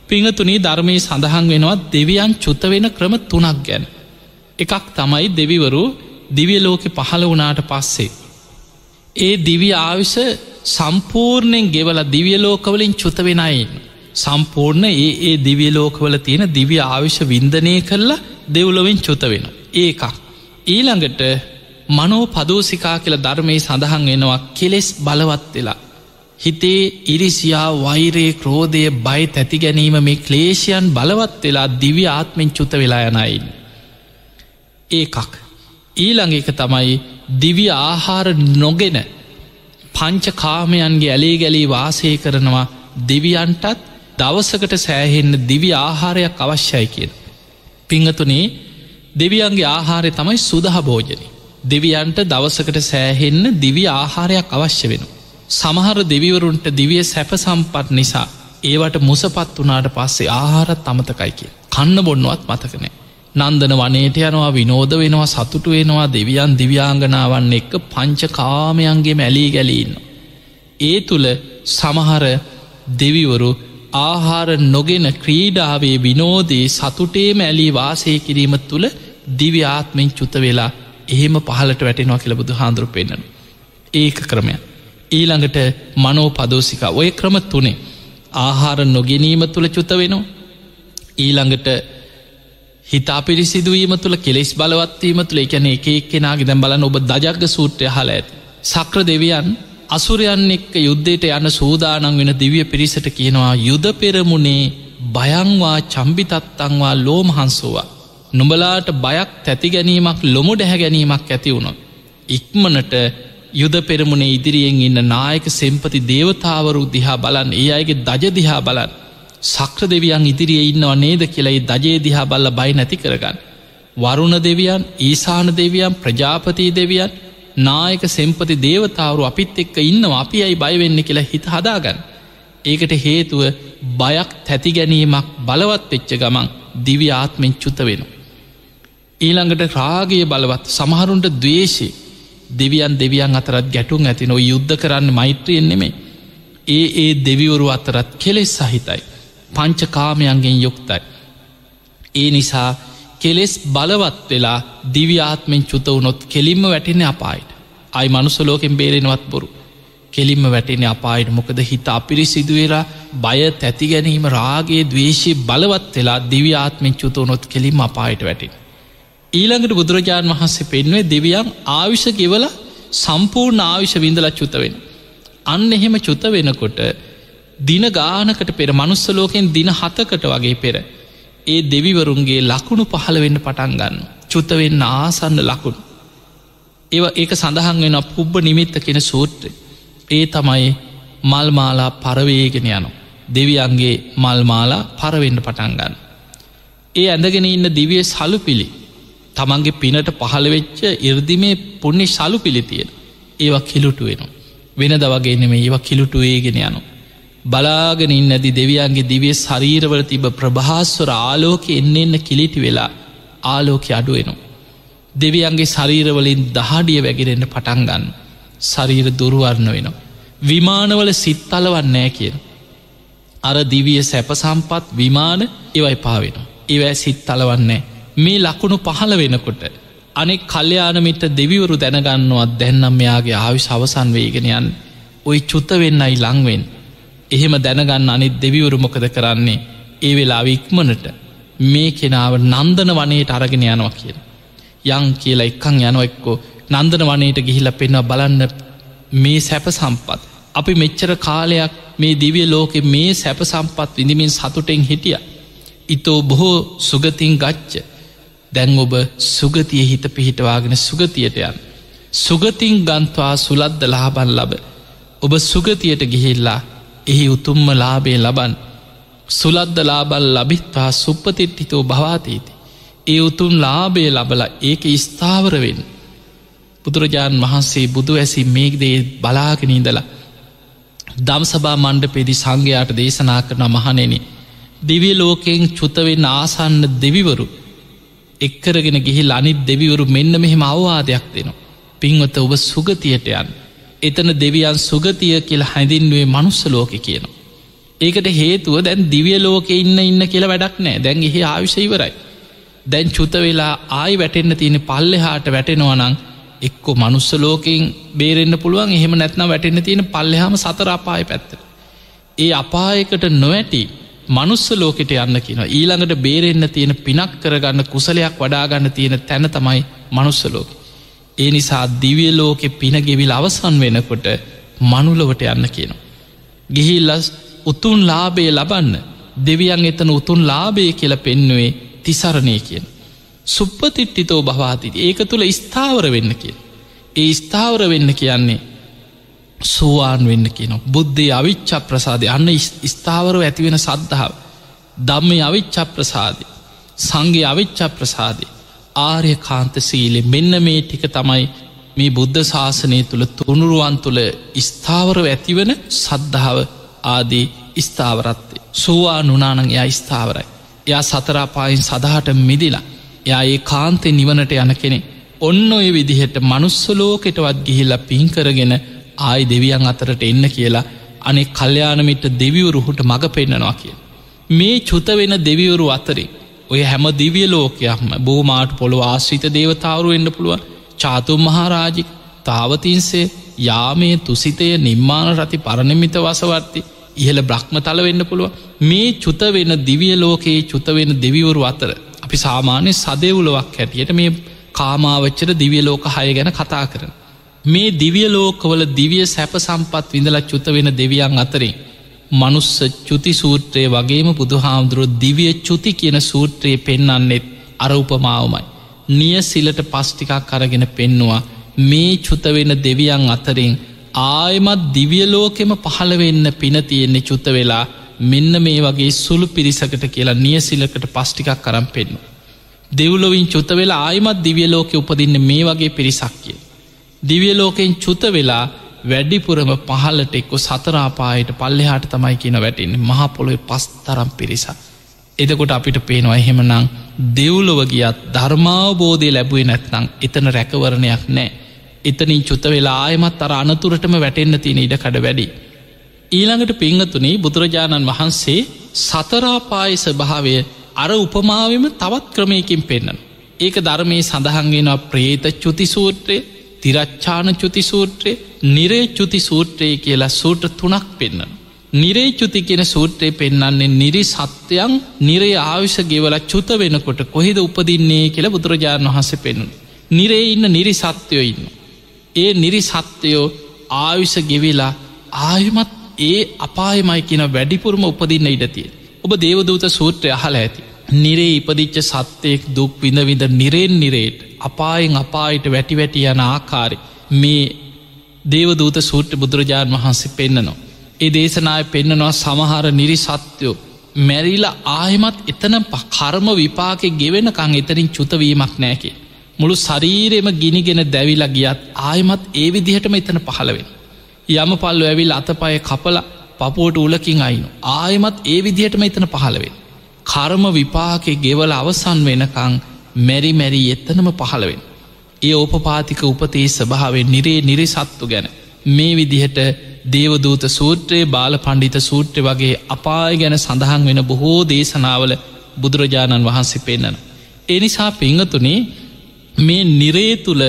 පිංහතුනී ධර්මය සඳහන් වෙනවා දෙවියන් චුත වෙන ක්‍රම තුනක් ගැන. එකක් තමයි දෙවිවරු දිවිය ලෝකෙ පහළ වනාට පස්සේ. ඒ දිවි ආවිෂ සම්පූර්ණයෙන් ගෙවල දිවියලෝකවලින් චුත වෙනයින්. සම්පූර්ණ ඒ ඒ දිවියලෝකවල තියෙන දිවි ආවිෂ වින්දනය කරලා දෙව්ලොවෙන් චුත වෙන. ඒකක්. ඊළඟට මනෝ පදෝසිකා කියල ධර්මය සඳහන් වෙනවා කෙලෙස් බලවත් වෙලා. හිතේ ඉරිසියා වෛරයේ ක්‍රෝධය බයි තැති ගැනීම මේ ක්ලේෂයන් බලවත් වෙලා දිවි ආත්මෙන් චුත වෙලා යනයින්. ඒකක්. ඊළඟ එක තමයි දිවි ආහාර නොගෙන පංච කාමයන්ගේ ඇලේ ගැලී වාසය කරනවා දෙවියන්ටත් දවසකට සෑහෙන්න දිවි ආහාරයක් අවශ්‍යයි කියෙන්. පිංහතුනේ දෙවියන්ගේ ආහාරය තමයි සුදහ භෝජනය. දෙවියන්ට දවසකට සෑහෙන්න දිවි ආහාරයක් අවශ්‍ය වෙන. සමහර දෙවිවරුන්ට දිවිය සැප සම්පත් නිසා ඒවට මුසපත් වනාට පස්සේ ආහාරත් අමතකයි කිය. කන්න බොන්නවත් මතකනෑ. නන්දන වනේට යනවා විනෝද වෙනවා සතුටු වෙනවා දෙවියන් දිව්‍යාංගනාවන්න එක්ක පංච කාමයන්ගේ මැලී ගැලීන්න. ඒ තුළ සමහර දෙවිවරු ආහාර නොගෙන ක්‍රීඩාවේ විනෝදේ සතුටේ මැලී වාසය කිරීම තුළ දිව්‍යාත්මෙන් චුත වෙලා එහෙම පහලට වැටෙනවා කියල බුදු හාන්දුරු පෙන්න්නන. ඒක ක්‍රමය. ඊළඟට මනෝ පදෝසික ඔය ක්‍රම තුනේ ආහාර නොගෙනීම තුළ චුත වෙනවා. ඊළඟට හිතා පිරිසිදුවීම තුළ කෙලෙස් බලවත්වීම තුළ එකැන එක එක්කෙනගේ දැම් බලන්න ඔබ දජග සූත්‍රය හල ඇති. සක්‍ර දෙවියන් අසුරයන් එක්ක යුද්ධයට යන්න සූදානන් වෙන දිවිය පිරිසට කියනවා යුද පෙරමුණේ බයංවා චම්බිතත්තංවා ලෝමහන්සෝවා. නුඹලාට බයක් තැති ගැනීමක් ලොමු ඩැහැ ගැනීමක් ඇති වුණොත්. ඉක්මනට යුද පෙරමුණේ ඉදිරියෙන් ඉන්න නායක සෙම්පති දේවතාවරු දිහා බලන් ඒ අයගේ දජ දිහා බලන් සක්‍ර දෙවියන් ඉදිරියේ ඉන්නවා නේද කියලයි දජේ දිහා බල්ල බයි නැති කරගන්න. වරුණ දෙවියන් ඊසාන දෙවියන් ප්‍රජාපතිී දෙවියන් නායක සෙම්පති දේවතාවරු අපිත් එක්ක ඉන්නවා අපි අයි බයවෙන්න කියලා හිත හදාගන්න. ඒකට හේතුව බයක් තැති ගැනීමක් බලවත් වෙච්ච ගමන් දිවි ආත්මෙන් චුත වෙන. ඊළඟට රාගය බලවත් සමහරුන්ට දවේශේ දෙවියන් දෙවියන් අතරත් ගැටුම් ඇති නො යුද්ධ කරන්න මෛත්‍රියෙන් නෙමේ. ඒ ඒ දෙවිවරු අතරත් කෙලෙස් සහිතයි. පංචකාමයන්ගෙන් යුක්තයි. ඒ නිසා කෙලෙස් බලවත් වෙලා දිව්‍යාත්මෙන් චුත වුනොත් කෙලින්ම වැටෙන අපායිට අයි මනුසලෝකෙන් බේරෙනවත් බොරු කෙලින්ම වැටෙන අපායිට මොකද හිත අපිරි සිදුවෙලා බය තැති ගැනීම රාගේ දවේශී බලවත් වෙලා දිව්‍යාත්මෙන් චුත වනොත් කෙලින්ම අපායට වැටින්. ඊළඟට බුදුරජාණන් වහන්සේ පෙන්වේ දෙවියන් ආවිෂ ගෙවල සම්පූර්ණ ආවිෂ විඳල චුතවෙන. අන්න එහෙම චුත වෙනකොට දින ගානකට පෙර මනුස්සලෝකෙන් දින හතකට වගේ පෙර ඒ දෙවිවරුන්ගේ ලකුණු පහළ වෙන්න පටන් ගන්න. චුත්තවෙන්න ආසන්න ලකුණු. ඒව ඒක සඳහන් වෙන පුබ්බ නිමිත්ත කෙන සූත්‍රය. ඒ තමයි මල්මාලා පරවේගෙන යනු. දෙවියන්ගේ මල්මාලා පරවෙන්න පටන්ගන්න. ඒ ඇඳගෙන ඉන්න දිවිය සලු පිළි තමන්ගේ පිනට පහළවෙච්ච ඉර්දිමේ පුුණ්‍ය සලු පිළිතියෙන ඒවා කිලුටු වෙන. වෙනද වගේ නෙම ඒවා කිලුටුවේගෙන යනු. බලාගෙන ඉන්නදි දෙවියන්ගේ දිවිය ශරීරවල තිබ ප්‍රභාස්වර ආලෝක එන්න එන්න කිලිටි වෙලා ආලෝක අඩුවෙනවා. දෙවියන්ගේ ශරීරවලින් දහඩිය වැගිරෙන්න්න පටන්ගන්න ශරීර දුරුවරණ වෙනවා. විමානවල සිත්තලවන්නෑ කියන. අර දිවිය සැපසම්පත් විමාන ඒවයි පාවෙන. ඒවැ සිත්තලවන්නේ මේ ලකුණු පහළ වෙනකොට අනෙක් කල්්‍යයානමිට දෙවිවරු දැනගන්නවත් දැන්නම් මෙයාගේ ආවිශ අවසන් වේගෙනයන් ඔයි චුත්ත වෙන්නයි ලංවෙන් එහෙම දැනගන්න අනිත් දෙවිවරු මොකද කරන්නේ ඒ වෙලා ඉක්මනට මේ කෙනාව නන්දන වනයට අරගෙන යනවා කියන. යං කියලා එක්කං යනො එක්කෝ නන්දන වනයට ගිහිල පෙන්වා බලන්න මේ සැප සම්පත්. අපි මෙච්චර කාලයක් මේ දිවිය ලෝකෙ මේ සැප සම්පත් විඳමින් සතුටෙන් හිටිය. ඉතෝ බොහෝ සුගතින් ගච්ච දැන් ඔබ සුගතිය හිත පිහිටවාගෙන සුගතියට යන්. සුගතින් ගන්ත්වා සුලද්ද ලාබන් ලබ ඔබ සුගතියට ගිහිල්ලා එහි උතුම්ම ලාබේ ලබන් සුලද්ද ලාබල් ලබිත්වා සුප්පතිට්ටිතෝ භවාතීති. ඒ උතුන් ලාබේ ලබල ඒක ස්ථාවරවෙන්. බුදුරජාණන් වහන්සේ බුදු ඇසි මේක්දේ බලාගෙනීදලා. දම්සභා මණ්ඩ පෙදි සංඝයාට දේශනා කරන මහනෙන. දිවිය ලෝකෙන් චුතවෙන්න ආසන්න දෙවිවරු. එක්කරගෙන ගිහි අනිත් දෙවිවරු මෙන්න මෙහෙම අවවාදයක් දෙනවා. පින්වත ඔබ සුගතියට යන්. එතන දෙවියන් සුගතිය කියලා හැඳින්ුවේ මනුස්ස ලෝක කියනවා. ඒකට හේතුව දැන් දිවිය ලෝක ඉන්න ඉන්න කියලා වැඩක් නෑ දැන් එහි ආවිශ ඉවරයි. දැන් චුත වෙලා ආයි වැටෙන්න්න තියෙන පල්ලෙ හාට වැටෙනවනං එක්කො මනුස්ස ලෝකෙන් බේරෙන්න්න පුළුවන් එහෙම නැත්නම් වැටෙන්න්න තියෙන පල්ලෙහම සතර අපාය පැත්ත. ඒ අපායකට නොවැටි මනුස්ස ලෝකෙට යන්න කියන ඊළඟට බේරෙන්න්න තියෙන පිනක් කරගන්න කුසලයක් වඩාගන්න තියෙන තැන තමයි මනුස්ස ලෝක. ඒ නිසා දිවිය ලෝකෙ පිනගෙවිල් අවසන් වෙනකොට මනුලවට යන්න කියනවා. ගිහිල්ලස් උතුන් ලාබේ ලබන්න දෙවියන් එතන උතුන් ලාබේ කියල පෙන්නුවේ තිසරණය කියෙන්. සුප්පතිට්ටිතෝ භවාතිති ඒක තුළ ස්ථාවර වෙන්න කිය. ඒ ස්ථාවර වෙන්න කියන්නේ සුවාන් වෙන්න කියන. බුද්ධය අවිච්ච ප්‍රසාදය අන්න ස්ථාවරව ඇතිවෙන සද්ධාව. දම්මය අවිච්ච ප්‍රසාදය. සංගේ අවිච්ච ප්‍රසාදය. ආර්ය කාන්ත සීලෙ මෙන්න මේ ටික තමයි මේ බුද්ධ ශාසනය තුළ තුනුරුවන් තුළ ස්ථාවරව ඇතිවන සද්ධාව ආදී ස්ථාවරත්තේ. සෝවා නුනානං එයා ස්ථාවරයි. එයා සතරාපායින් සදහට මිදිලා. එයා ඒ කාන්තය නිවනට යන කෙනෙ. ඔන්න ඔය විදිහට මනුස්සලෝකෙටවත් ගිහිල්ල පින්කරගෙන ආයි දෙවියන් අතරට එන්න කියලා අනෙ කල්්‍යයානමිට දෙවිවරුහුට මඟ පෙන්න්නනවා කිය. මේ චුත වෙන දෙවිවරු අතරේ ඔය හැම දිවිය ලෝකයක්ම බෝමාට පොළොව ආශ්‍රිත දේවතාවරු එන්න පුළුවන් චාතුම් මහාරාජික තාවතින්සේ යාමේ තුසිතය නිර්මාණ රති පරණමිත වසවර්ති ඉහළ බ්‍රහ්ම තල වෙන්න පුළුව මේ චුත වෙන දිවිය ලෝකයේ චුත වෙන දෙවිවරු අතර අපි සාමාන්‍ය සදෙවුලොවක් හැටියට මේ කාමාවච්චර දිවිය ලෝක හය ගැන කතා කරන. මේ දිවිය ලෝකවල දිවිය සැප සම්පත් විඳල චුත වෙන දෙවියන් අතරින් මනුස්ස චුති සූත්‍රය වගේම බුදුහාමුදුරුව දිවිය චුති කියන සූත්‍රයේ පෙන්නන්නෙත් අර උපමාවමයි. නිය සිලට පස්්ටිකක් කරගෙන පෙන්නවා මේ චුතවෙන දෙවියන් අතරින් ආයමත් දිවියලෝකෙම පහළවෙන්න පින තියෙන්නේ චුත වෙලා මෙන්න මේ වගේ සුළු පිරිසකට කියලා නියසිලකට පස්්ටිකක් කරම් පෙන්නු. දෙව්ලොවින් චුත වෙලා ආයමත් දිවියලෝකෙ උපදින්න මේ වගේ පිරිසක් කිය. දිවියලෝකෙන් චුත වෙලා වැඩිපුරම පහලට එක්කො සතරාපායට පල්ලෙහාට තමයි කියන වැටෙන් මහපොළොව පස් තරම් පිරිසක්. එදකොට අපිට පේනවා එහෙමනං දෙව්ලොව ගියත් ධර්මාවබෝධය ලැබුවේ නැත්නං එතන රැකවරණයක් නෑ. එතනින් චුත වෙලා ආයමත් අර අනතුරටම වැටෙන්න්න තියෙන ඉඩ කඩ වැඩි. ඊළඟට පිංහතුනේ බුදුරජාණන් වහන්සේ සතරාපාය ස්භාවය අර උපමාවම තවත් ක්‍රමයකින් පෙන්න්නන. ඒක ධර්මයේ සඳහන්ගෙනවා ප්‍රේත චුතිසූත්‍රය තිරච්චාන චුතිසූත්‍රය නිරේ චුති සූත්‍රයේ කියලා සූට්‍ර තුනක් පෙන්න්න. නිරේ චුති කියෙන සූත්‍රය පෙන්න්නන්නේ නිරි සත්‍යයන් නිරේ ආවිෂ ගෙවල චුත වෙනකොට කොහෙද උපදින්නේ කියලා බුදුරජාණන් වහස පෙන්ු. නිරේ ඉන්න නිරි සත්‍යයෝ ඉන්න. ඒ නිරි සත්‍යයෝ ආවිෂ ගෙවෙලා ආයුමත් ඒ අපායමයි කියන වැඩිපුරම උපදින්න ඉඩතිය. ඔබ දේවදූත සූත්‍රය අහල ඇති. නිරේ ඉපදිච්ච සත්‍යයෙක් දුක් විඳවිඳ නිරෙන් නිරේට අපායෙන් අපායට වැටි වැටි යන ආකාරය මේ දේවදූත සූට්‍ර බුදුරජාණන් වහන්සේ පෙන්න්නනවා. ඒ දේශනාය පෙන්න්නනවා සමහර නිරි සත්‍යයෝ මැරිල ආයමත් එතන කර්ම විපාකෙ ගෙවෙනකං එතරින් චුතවීමක් නෑකේ. මුළු ශරීරෙම ගිනිගෙන දැවිලා ගියත් ආයමත් ඒ විදිහටම එතන පහළවෙන්. යම පල්ලු ඇවිල් අතපය කපල පපුුවට උලකින් අයිනු. ආයමත් ඒ විදිහටම එතන පහළවෙන්. කර්ම විපාකෙ ගෙවල අවසන් වෙනකං මැරි මැරී එත්තනම පහළවෙන්. ඒ ඕපපාතික උපතේ ස්භාවෙන් නිරේ නිරිසත්තු ගැන. මේ විදිහට දේවදූත සූත්‍රයේ බාල පණ්ඩිත සූත්‍රය වගේ අපාය ගැන සඳහන් වෙන බොහෝ දේශනාවල බුදුරජාණන් වහන්සේ පෙන්න්නන. එනිසා පිංහතුනේ මේ නිරේ තුළ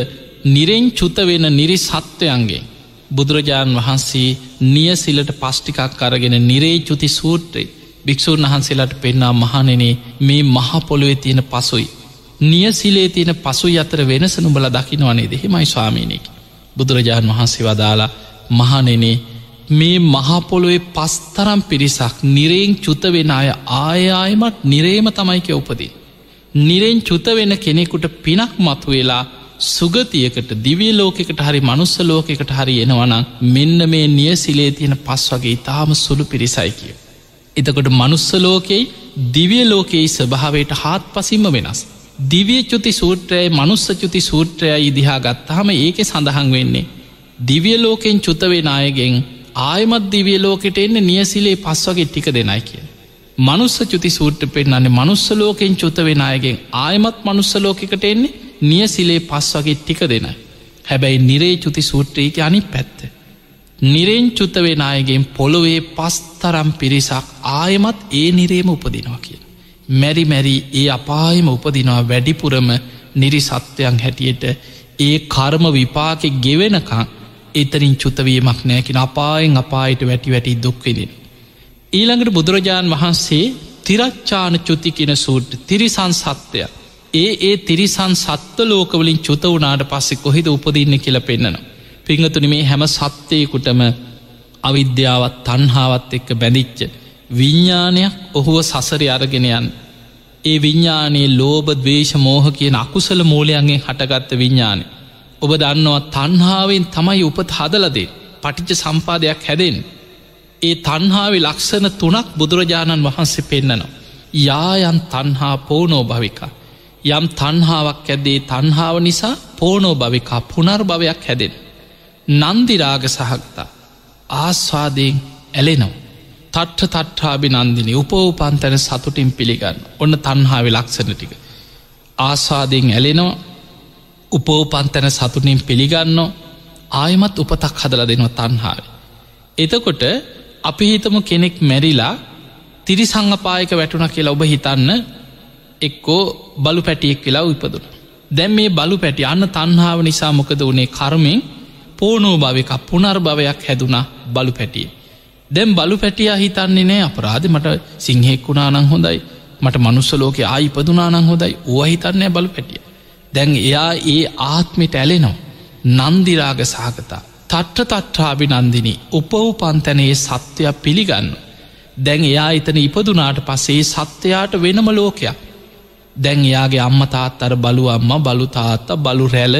නිරෙන් චුත වෙන නිරි සත්වයන්ගේ බුදුරජාණන් වහන්සේ නියසිලට පස්්ටිකක් අරගෙන නිරේ චුති සූත්‍රයේ භික්‍ෂූන් වහන්සේලාට පෙන්නා මහනෙනේ මේ මහපොළොවෙ තියෙන පසුයි. නියසිලේ තියෙන පසු අතර වෙනස නුබල දකිනවනේ දෙහෙමයි ස්වාමීනයකි. බුදුරජාණන් වහන්සේ වදාලා මහනෙනේ මේ මහපොළොවේ පස්තරම් පිරිසක් නිරෙන් චුත වෙන අය ආයායමත් නිරේම තමයික උපදී. නිරෙන් චුත වෙන කෙනෙකුට පිනක් මතු වෙලා සුගතියකට දිවිය ලෝකෙකට හරි මනුස්ස ලෝකෙකට හරි එනවනම් මෙන්න මේ නිය සිලේ තියෙන පස් වගේ ඉතාම සුළු පිරිසයි කිය. එතකොට මනුස්ස ලෝකෙයි දිවිය ලෝකෙයි ස්භාවයට හාත් පසිම්ම වෙනස්. දිවිය චුති සූත්‍රයයි මනුස්ස චුති සූත්‍රය ඉදිහා ගත්තාහම ඒක සඳහන් වෙන්නේ. දිවිය ලෝකෙන් චුතවෙන අයගෙන් ආයමත් දිවිය ලෝකෙට එන්න නියසිලේ පස් වගේ ටික දෙනයි කිය. මනුස්ස චුති සූට්‍ර පෙන්න්නන්නේ මනුස්ස ලෝකෙන් චුත වෙන අයගෙන් ආයමත් මනුස්ස ලෝකෙකට එන්නේ නිය සිලේ පස් වගේ ටික දෙනයි. හැබැයි නිරේ චුති සූට්‍රයක අනි පැත්ත. නිරෙන් චුත වෙන අයගෙන් පොළොවේ පස්තරම් පිරිසක් ආයමත් ඒ නිරේම උපදිනවා කිය. මැරි මැරි ඒ අපායම උපදිනවා වැඩිපුරම නිරි සත්වයන් හැටියට ඒ කර්ම විපාකෙ ගෙවෙනකං එතරින් චුතවීමක් නෑකින අපායෙන් අපායට වැටි වැටි දුක්වෙදින්. ඊළඟට බුදුරජාණන් වහන්සේ තිරච්චාන චුති කියෙන සූට් තිරිසන් සත්වය ඒ ඒ තිරිසන් සත්ව ලෝකවලින් චුත වනාට පස්සෙ කොහෙද උපදින්න කියල පෙන්න්නන. පිංහතුන මේ හැම සත්‍යයකුටම අවිද්‍යාවත් තන්හාවත් එක්ක බැඳිච්ච. විඤ්ඥානයක් ඔහුව සසරි අරගෙනයන්. ඒ විඤ්ඥානයේ ලෝබ දවේශ මෝහ කියන අකුසල මූලයන්ගේ හටගත්ත විඤ්ඥානය. ඔබ දන්නවා තන්හාාවෙන් තමයි උපත් හදලදේ පටිච්ච සම්පාදයක් හැදෙන්. ඒ තන්හාාව ලක්ෂණ තුනක් බුදුරජාණන් වහන්සේ පෙන්න්නනවා. යායන් තන්හා පෝනෝ භවිකා. යම් තන්හාාවක් ඇදේ තන්හාාව නිසා පෝනෝ භවිකා පුනර් භවයක් හැදෙන්. නන්දිරාග සහගතා ආස්වාදයෙන් ඇලෙනෝ. තට්ට තට්ටාබි නන්දිනි උපෝපන්තැන සතුටින් පිළිගන්න ඔන්න තන්හාාව ලක්ෂණ ටික. ආස්වාදයෙන් ඇලෙනවා උපෝපන්තැන සතුටින් පිළිගන්න ආයමත් උපතක් හදල දෙනවා තන්හාාව. එතකොට අපි හිතම කෙනෙක් මැරිලා තිරි සංගපායක වැටුණ කියලා ඔබ හිතන්න එක්කෝ බලු පැටියෙක් වෙලා ඉපදුන. දැම් මේ බලු පැටි අන්න තන්හාාව නිසා මොකද වනේ කර්මෙන් පෝනෝ භවක පුනර් භවයක් හැදුනා බලු පැටිය. දැම් බලු පැටියා හිතන්නේ නෑ අපරාධ මට සිංහෙක් වුණානං හොඳයි මට මනුස්සලෝක ආයිපදුනානං හොඳයි ඕ හිතන්නෑ බලු පැටිය. දැන් එයා ඒ ආත්මිට ඇලෙනවා නන්දිරාග සාගතා තට්ට තට්ටාබි නන්දිනි උපවපන්තැනයේ සත්‍යයක් පිළිගන්න. දැන් එයා එතන ඉපදුනාට පසේ සත්‍යයාට වෙනම ලෝකයක්. දැන් එයාගේ අම්මතාත් අර බලු අම්ම බලු තාත්ත බලු රැල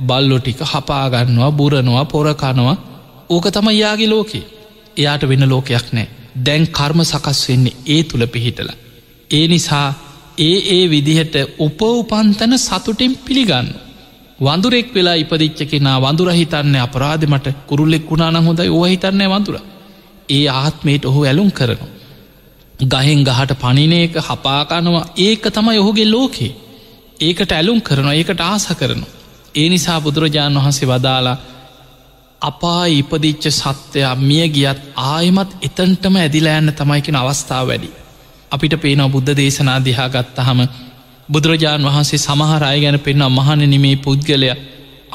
බල්ලො ටික හපාගන්නවා බුරනවා පොරකනවා ඕක තම යාගේ ලෝකේ එයාට වෙන ලෝකයක් නෑ දැන් කර්ම සකස් වෙන්නේ ඒ තුළ පිහිටල. ඒ නිසා ඒ ඒ විදිහට උපවපන්තන සතුටින් පිළිගන්න. වඳුරෙක් වෙලා ඉපදිච්ච කෙනා වඳුර හිතන්න අපරාධමට කුරුල්ලෙක් වුණාන හොඳයි ඕ හිතන්නේ වඳුර. ඒ ආත්මයට ඔහු ඇලුම් කරනවා. ගහෙන් ගහට පනිනයක හපාකානවා ඒක තමයි ඔහුගේ ලෝකේ. ඒකට ඇලුම් කරනවා ඒකට ආස කරනවා. ඒ නිසා බුදුරජාණන් වහන්සේ වදාලා අපා ඉපදිච්ච සත්‍යයා මිය ගියත් ආයමත් එතන්ටම ඇදිලෑන්න තමයිකෙන අවස්ථාව වැඩි. අපිට පේනව බුද්ධ දේශනා දිහා ගත්තහම බුදුරජාණන් වහන්සේ සමහරය ගැන පෙන්න්න මහනනිමේ පුද්ගලය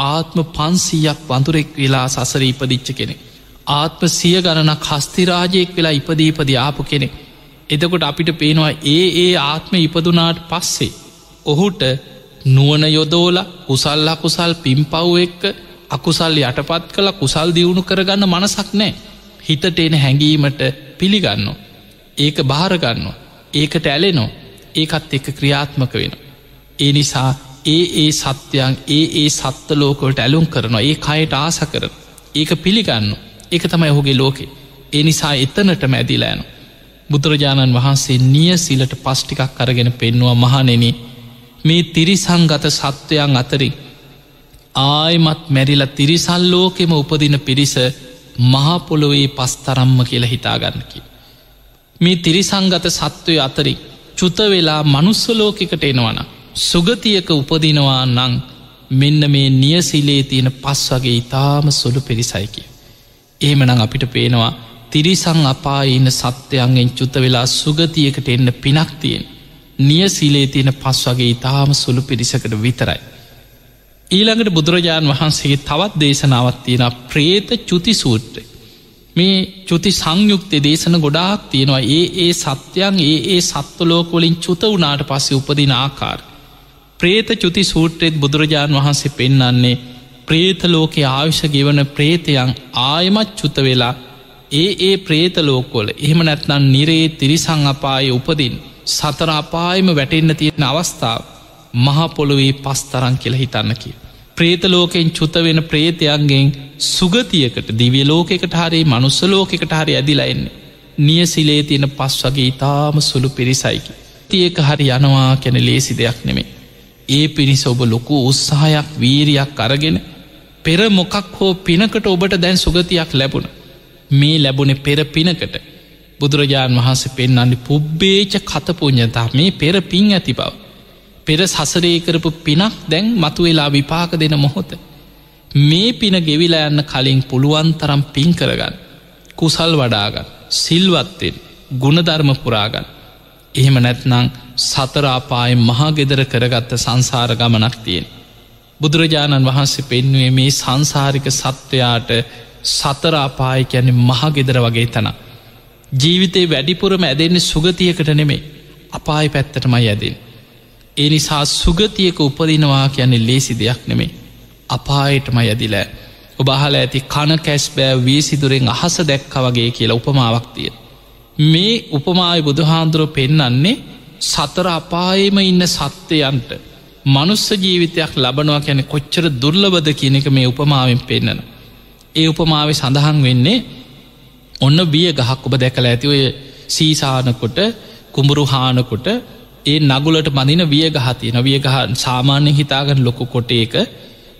ආත්ම පන්සීයක් වඳුරෙක් වෙලා සසර ඉපදිච්ච කෙනෙ. ආත්ම සිය ගණනක් හස්තිරාජයෙක් වෙලා ඉපදීපද ආපු කෙනෙ. එතකොට අපිට පේනවා ඒ ඒ ආත්ම ඉපදුනාට පස්සේ. ඔහුට නුවන යොදෝල කුසල්ල කුසල් පිම්පව් එක්ක අකුසල් යටපත් කළ කුසල් දියුණු කරගන්න මනසක් නෑ. හිතට එන හැඟීමට පිළිගන්න ඒක භාරගන්න ඒකට ඇලෙනෝ ඒකත් එක ක්‍රියාත්මක වෙන. ඒ නිසා ඒ ඒ සත්‍යයන් ඒ ඒ සත්ත ලෝකවලට ඇලුම් කරනවා. ඒ කයට ආස කරන ඒක පිළිගන්න එක තමයි ඔහුගේ ලෝකෙ. ඒ නිසා එතනට මැදිලෑන බුදුරජාණන් වහන්සේ නිය සිලට පස්්ටිකක් කරගෙන පෙන්නවා මහනෙන මේ තිරිසංගත සත්වයන් අතරින් ආයමත් මැරිලා තිරිසල්ලෝකෙම උපදින පිරිස මහපොළොවේ පස්තරම්ම කියලා හිතාගන්නකි. මේ තිරිසංගත සත්වය අතරින් චුත වෙලා මනුස්සලෝකෙකට එනවන සුගතියක උපදිනවා නං මෙන්න මේ නියසිලේ තියෙන පස් වගේ ඉතාම සොළු පිරිසයිකි. එහෙමනං අපිට පේනවා තිරිසං අපා ඉන්න සත්‍යයන්ගෙන් චුත වෙලා සුගතියකට එන්න පිනක්තියෙන් නිය සිලේ තියෙන පස් වගේ ඉතාම සුළු පිරිසකට විතරයි. ඊළඟට බුදුරජාණන් වහන්සේගේ තවත් දේශනාවත් තියෙන ප්‍රේත චුති සූත්‍රය. මේ චුති සංයුක්තය දේශන ගොඩාක් තියෙනවා ඒ ඒ සත්‍යයන් ඒ ඒ සත්වලෝකොලින් චුත වනාට පස්සේ උපදින ආකාර. ප්‍රේත චුති සූත්‍රයත් බුදුරජාණන් වහන්සේ පෙන්නන්නේ ප්‍රේතලෝකයේ ආවිෂ ගෙවන ප්‍රේතයන් ආයමත් චුත වෙලා ඒ ඒ ප්‍රේතලෝකොල එහෙම නැත්නම් නිරේ තිරිසං අපාය උපදින් සතර අපායම වැටෙන්න්න තියෙන අවස්ථාව මහපොළොවේ පස් තරන් කියල හිතන්න කිය. ප්‍රේතලෝකෙන් චුත වෙන ප්‍රේතයන්ගෙන් සුගතියකට දිවිය ලෝකෙකට හරි මනුස්ස ලෝකෙකට හරි ඇදිලයින්නේ. නිය සිලේ තියෙන පස් වගේ ඉතාම සුළු පිරිසයිකි. තියක හරි යනවා කැන ලේසි දෙයක් නෙමේ. ඒ පිණිස ඔබ ලොකු උත්සාහයක් වීරයක් අරගෙන පෙර මොකක් හෝ පිනකට ඔබට දැන් සුගතියක් ලැබුණ. මේ ලැබුණෙ පෙර පිනකට බුදුරජාණන් වහන්සේ පෙන්න්නන්නේ පුබ්බේච කතපුඥතා මේ පෙර පින් ඇති බව. පෙර සසරේ කරපු පිනක් දැන් මතු වෙලා විපාක දෙන මොහොත. මේ පින ගෙවිලා යන්න කලින් පුළුවන් තරම් පින් කරගන්න. කුසල් වඩාගන්න සිල්වත්තෙන් ගුණධර්ම පුරාගන්න. එහෙම නැත්නං සතරාපාය මහගෙදර කරගත්ත සංසාර ගමනක් තියෙන්. බුදුරජාණන් වහන්සේ පෙන්නුවේ මේ සංසාරික සත්වයාට සතරාපාය ඇන මහගෙදර වගේ තන. ජීවිතේ වැඩිපුරම ඇදෙන්නේ සුගතියකට නෙමේ අපායි පැත්තටමයි ඇදෙන්. ඒ නිසා සුගතියක උපදිනවා කියන්නේ ලේසි දෙයක් නෙමේ. අපායටම යදිලෑ ඔබහල ඇති කන කැස් බෑ වීසිදුරෙන් අහස දැක්ක වගේ කියලා උපමාවක් තිය. මේ උපමාය බුදුහාන්දුරුව පෙන්නන්නේ සතර අපායම ඉන්න සත්‍යයන්ට මනුස්ස ජීවිතයක් ලබනවා කැන කොච්චර දුර්ලබද කියන එක මේ උපමාවෙන් පෙන්න්නන. ඒ උපමාව සඳහන් වෙන්නේ ඔන්න බිය ගහක් ඔබ දැකල ඇති ඔය සීසානකොට කුඹුරු හානකොට ඒ නගුලට මදින විය ගහතියන විය ගහ සාමාන්‍ය හිතාගන ලොකු කොටේක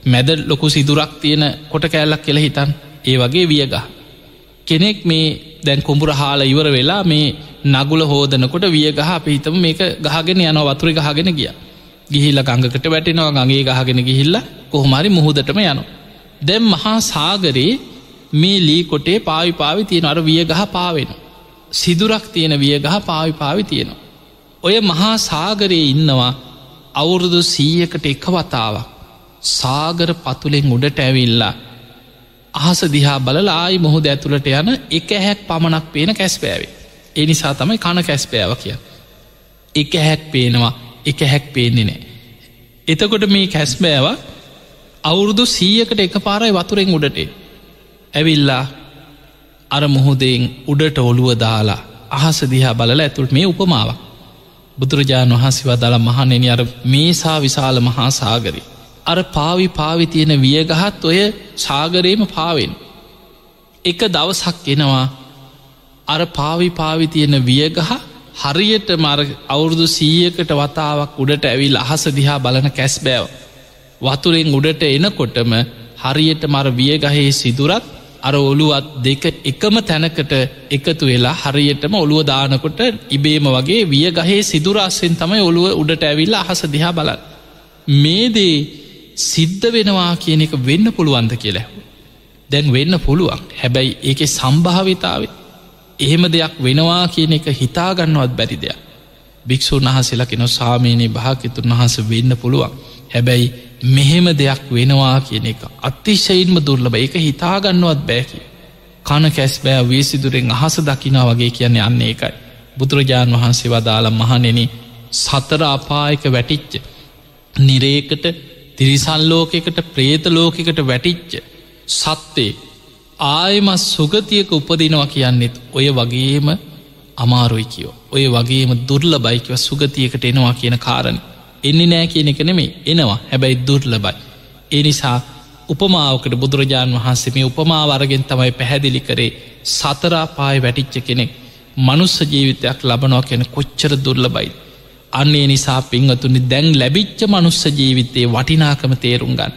මැද ලොකු සිදුරක් තියෙන කොට කෑල්ලක් කියල හිතන් ඒ වගේ වියගහ. කෙනෙක් මේ දැන් කුඹුර හාල ඉවර වෙලා මේ නගුල හෝදනකොට විය ගහ පිහිතම මේක ගහගෙන යන වතුර ගහගෙන ගිය. ගිහිල්ල ගඟකට වැටෙනවා ගගේ ගහගෙන ගිහිල්ල කොහොමරි මුහුදටම යනවා. දැම් මහා සාගරයේ මේ ලී කොටේ පාවි පාවි තියෙන අර විය ගහ පාවෙන. සිදුරක් තියෙන විය ගහ පාවි පාවි තියෙනවා. ඔය මහා සාගරයේ ඉන්නවා අවුරුදු සීයකට එක වතාවක්. සාගර පතුලෙන් උඩට ඇවිල්ලා. අහස දිහා බලල ආයි මොහොද ඇතුළට යන එක හැක් පමණක් පේන කැස්පෑවේ. ඒ නිසා තමයි කණ කැස්පෑව කිය එක හැක් පේනවා එක හැක් පේන්නේ නෑ එතකොට මේ කැස්බෑව අවුරුදු සීයකට එක පාරයි වතුරෙන් උඩටේ ඇවිල්ලා අර මුහොදෙන් උඩට ඔළුව දාලා අහස දිහා බලල ඇතුළට මේ උපමාවක්. බුදුරජාණන් වහන්සේ වදාළ මහනෙන අර මේසා විශාල මහා සාගරි. අර පාවි පාවි තියෙන වියගහත් ඔය සාගරයම පාවෙන්. එක දවසක් එනවා අර පාවි පාවි තියෙන වියගහ හරියට මර අවුරුදු සීයකට වතාවක් උඩට ඇවිල් අහස දිහා බලන කැස් බෑව. වතුරෙන් උඩට එනකොටම හරියට මර වියගහේ සිදුරත් අර ඔළුවත් දෙක එකම තැනකට එකතු වෙලා හරියටම ඔළුව දානකොට ඉබේම වගේ විය ගහේ සිදුරස්සෙන් තමයි ඔළුව උඩට ඇවිල්ලා අහස දිහා බලත්. මේදේ සිද්ධ වෙනවා කියන එක වෙන්න පුළුවන්ද කියලා. දැන් වෙන්න පුළුවන් හැබැයි ඒක සම්භාවිතාව එහෙම දෙයක් වෙනවා කියන එක හිතාගන්නවත් බැරි දෙයක්. භික්‍ෂූන් වහසලා කෙන සාමීනයේ භාකිතුන් වහස වෙන්න පුළුවන් හැබැයි මෙහෙම දෙයක් වෙනවා කියන එක අතිශයින්ම දුර්ලබ එක හිතාගන්නවත් බෑකි. කන කැස් බෑ වේසිදුරෙන් අහස දකිනා වගේ කියන්නේ අන්න එකයි. බුදුරජාණන් වහන්සේ වදාළ මහනෙන සතර අපායක වැටිච්ච. නිරේකට තිරිසල්ලෝකෙකට ප්‍රේතලෝකෙකට වැටිච්ච. සත්වේ ආයම සුගතියක උපදිනවා කියන්නෙත් ඔය වගේම අමාරුයි කියෝ ඔය වගේම දුර්ල බයිකව සුගතියකට එනවා කියන කාරණ එන්නේ නෑ කියන එක නෙමේ එනවා. හැබැයි දුර්ල බයි ඒ නිසා උපමාවකට බුදුරජාණන් වහන්සේ මේ උපමාවරගෙන් තමයි පැහැදිලි කරේ සතරා පාය වැටිච්ච කෙනෙක් මනුස්ස ජීවිතයක් ලබනවා කෙන කොච්චර දුර්ල බයි අන්නේ නිසා පිංහතුනි දැන් ලැබිච්ච මනුස්ස ජීවිතයේ වටිනාකම තේරුම්ගන්න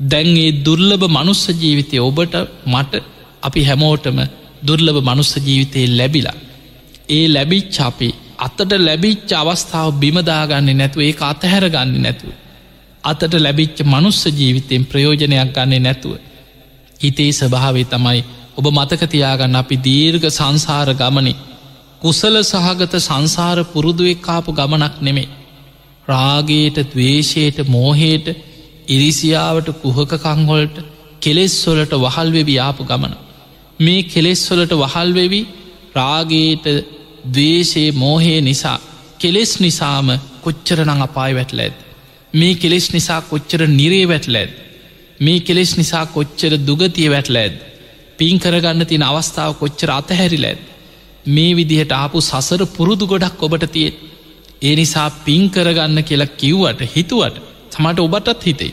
දැන්ගේ දුර්ලභ මනුස්ස ජීවිතය ඔබට මට අපි හැමෝටම දුර්ලභ මනුස්ස ජීවිතයේ ලැබිලා. ඒ ලැබිච්ච අපි අතට ලැබිච්ච අවස්ථාව බිමදාගන්න නැතුව ඒ අතහැර ගන්න නැතුව. අතට ලැබිච්ච මනුස්ස ජීවිතයෙන් ප්‍රයෝජනයක් ගන්නේ නැතුව. හිතේ ස්භාවේ තමයි ඔබ මතකතියාගන්න අපි දීර්ඝ සංසාර ගමනි. කුසල සහගත සංසාර පුරුදුවෙක්කාපු ගමනක් නෙමේ රාගේට දවේශයට මෝහේට ඉරිසියාවට කුහකකංහොල්ට කෙලෙස්වොලට වහල්වෙවි ආපු ගමන. මේ කෙලෙස්වොලට වහල්වෙවි රාගේට දවේශයේ මෝහය නිසා කෙලෙස් නිසාම කොච්චරනං අපායි වැටල ඇත් මේ කෙලෙස් නිසා කොච්චර නිරේ වැටල ඇත් මේ කෙලෙස් නිසා කොච්චර දුගතිය වැටල ඇද පින් කරගන්න තින අවස්ථාව කොච්චර අතහැරිල ඇත් මේ විදිහට ආපු සසර පුරුදු ගොඩක් ඔබට තිය ඒ නිසා පින් කරගන්න කියලා කිව්වට හිතුවට තමට ඔබටත් හිතේ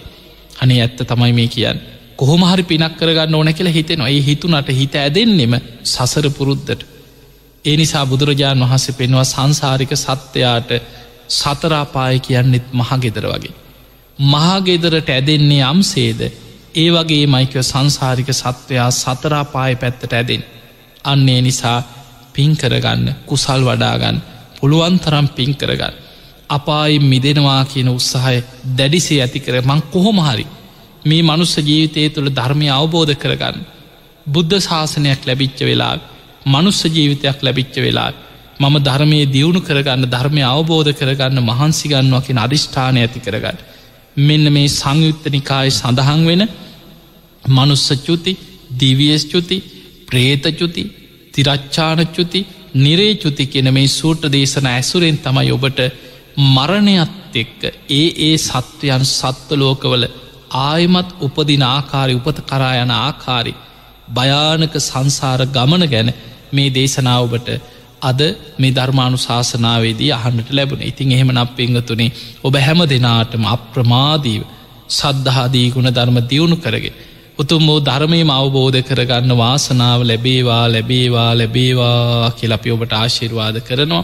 අනේ ඇත්ත තමයි මේ කියන්න. කොහොමහරි පිනක් කරගන්න ඕන කියලා හිතෙනවා. ඒ හිතුනට හිත ඇදෙන්නෙම සසර පුරුද්ධට ඒ නිසා බුදුරජාණන් වහන්සේ පෙන්වා සංසාරික සත්‍යයාට සතරාපාය කියන්නෙත් මහගෙදර වගේ. මහාගෙදරට ඇදෙන්නේ යම්සේද ඒ වගේ මයිකව සංසාරික සත්වයා සතරාපාය පැත්තට ඇදෙන්. අන්නේ නිසා පින් කරගන්න කුසල් වඩාගන්න පුළුවන් තරම් පින් කරගන්න. අපායි මිදෙනවා කියන උත්සාහය දැඩිසේ ඇති කර මං කොහොමහරි මේ මනුස්ස ජීවිතය තුළ ධර්මය අවබෝධ කරගන්න. බුද්ධ ශාසනයක් ලැබිච්ච වෙලා මනුස්ස ජීවිතයක් ලැබිච්ච වෙලා මම ධර්මය දියුණු කරගන්න ධර්මය අවබෝධ කරගන්න මහන්සිගන්නවකින් අධිෂ්ඨානය ඇති කරගන්න. මෙන්න මේ සංයුත්තනිකාය සඳහන් වෙන මනුස්සචුති දිවියස්චුති ප්‍රේතචුති තිරච්චානච්චුති නිරේචුති කෙන මේ සූට දේශන ඇසුරෙන් තමයි ඔබට මරණයත් එක්ක ඒ ඒ සත්වයන් සත්වලෝකවල ආයමත් උපදින ආකාරි උපත කරායන ආකාරි භයානක සංසාර ගමන ගැන මේ දේශනාවබට අද මේ ධර්මාණු ශාසනාවේදී අහන්නට ලැබුණ. ඉතින් එහෙම නක් පෙංගතුනේ ඔබ හැම දෙනාටම අප්‍රමාදීව සද්ධහාදී ගුණ ධර්ම දියුණු කරගෙන උතුම් වූ ධර්මයම අවබෝධ කරගන්න වාසනාව ලැබේවා ලැබේවා ලැබේවා කියලපි ඔබට ආශිර්වාද කරනවා.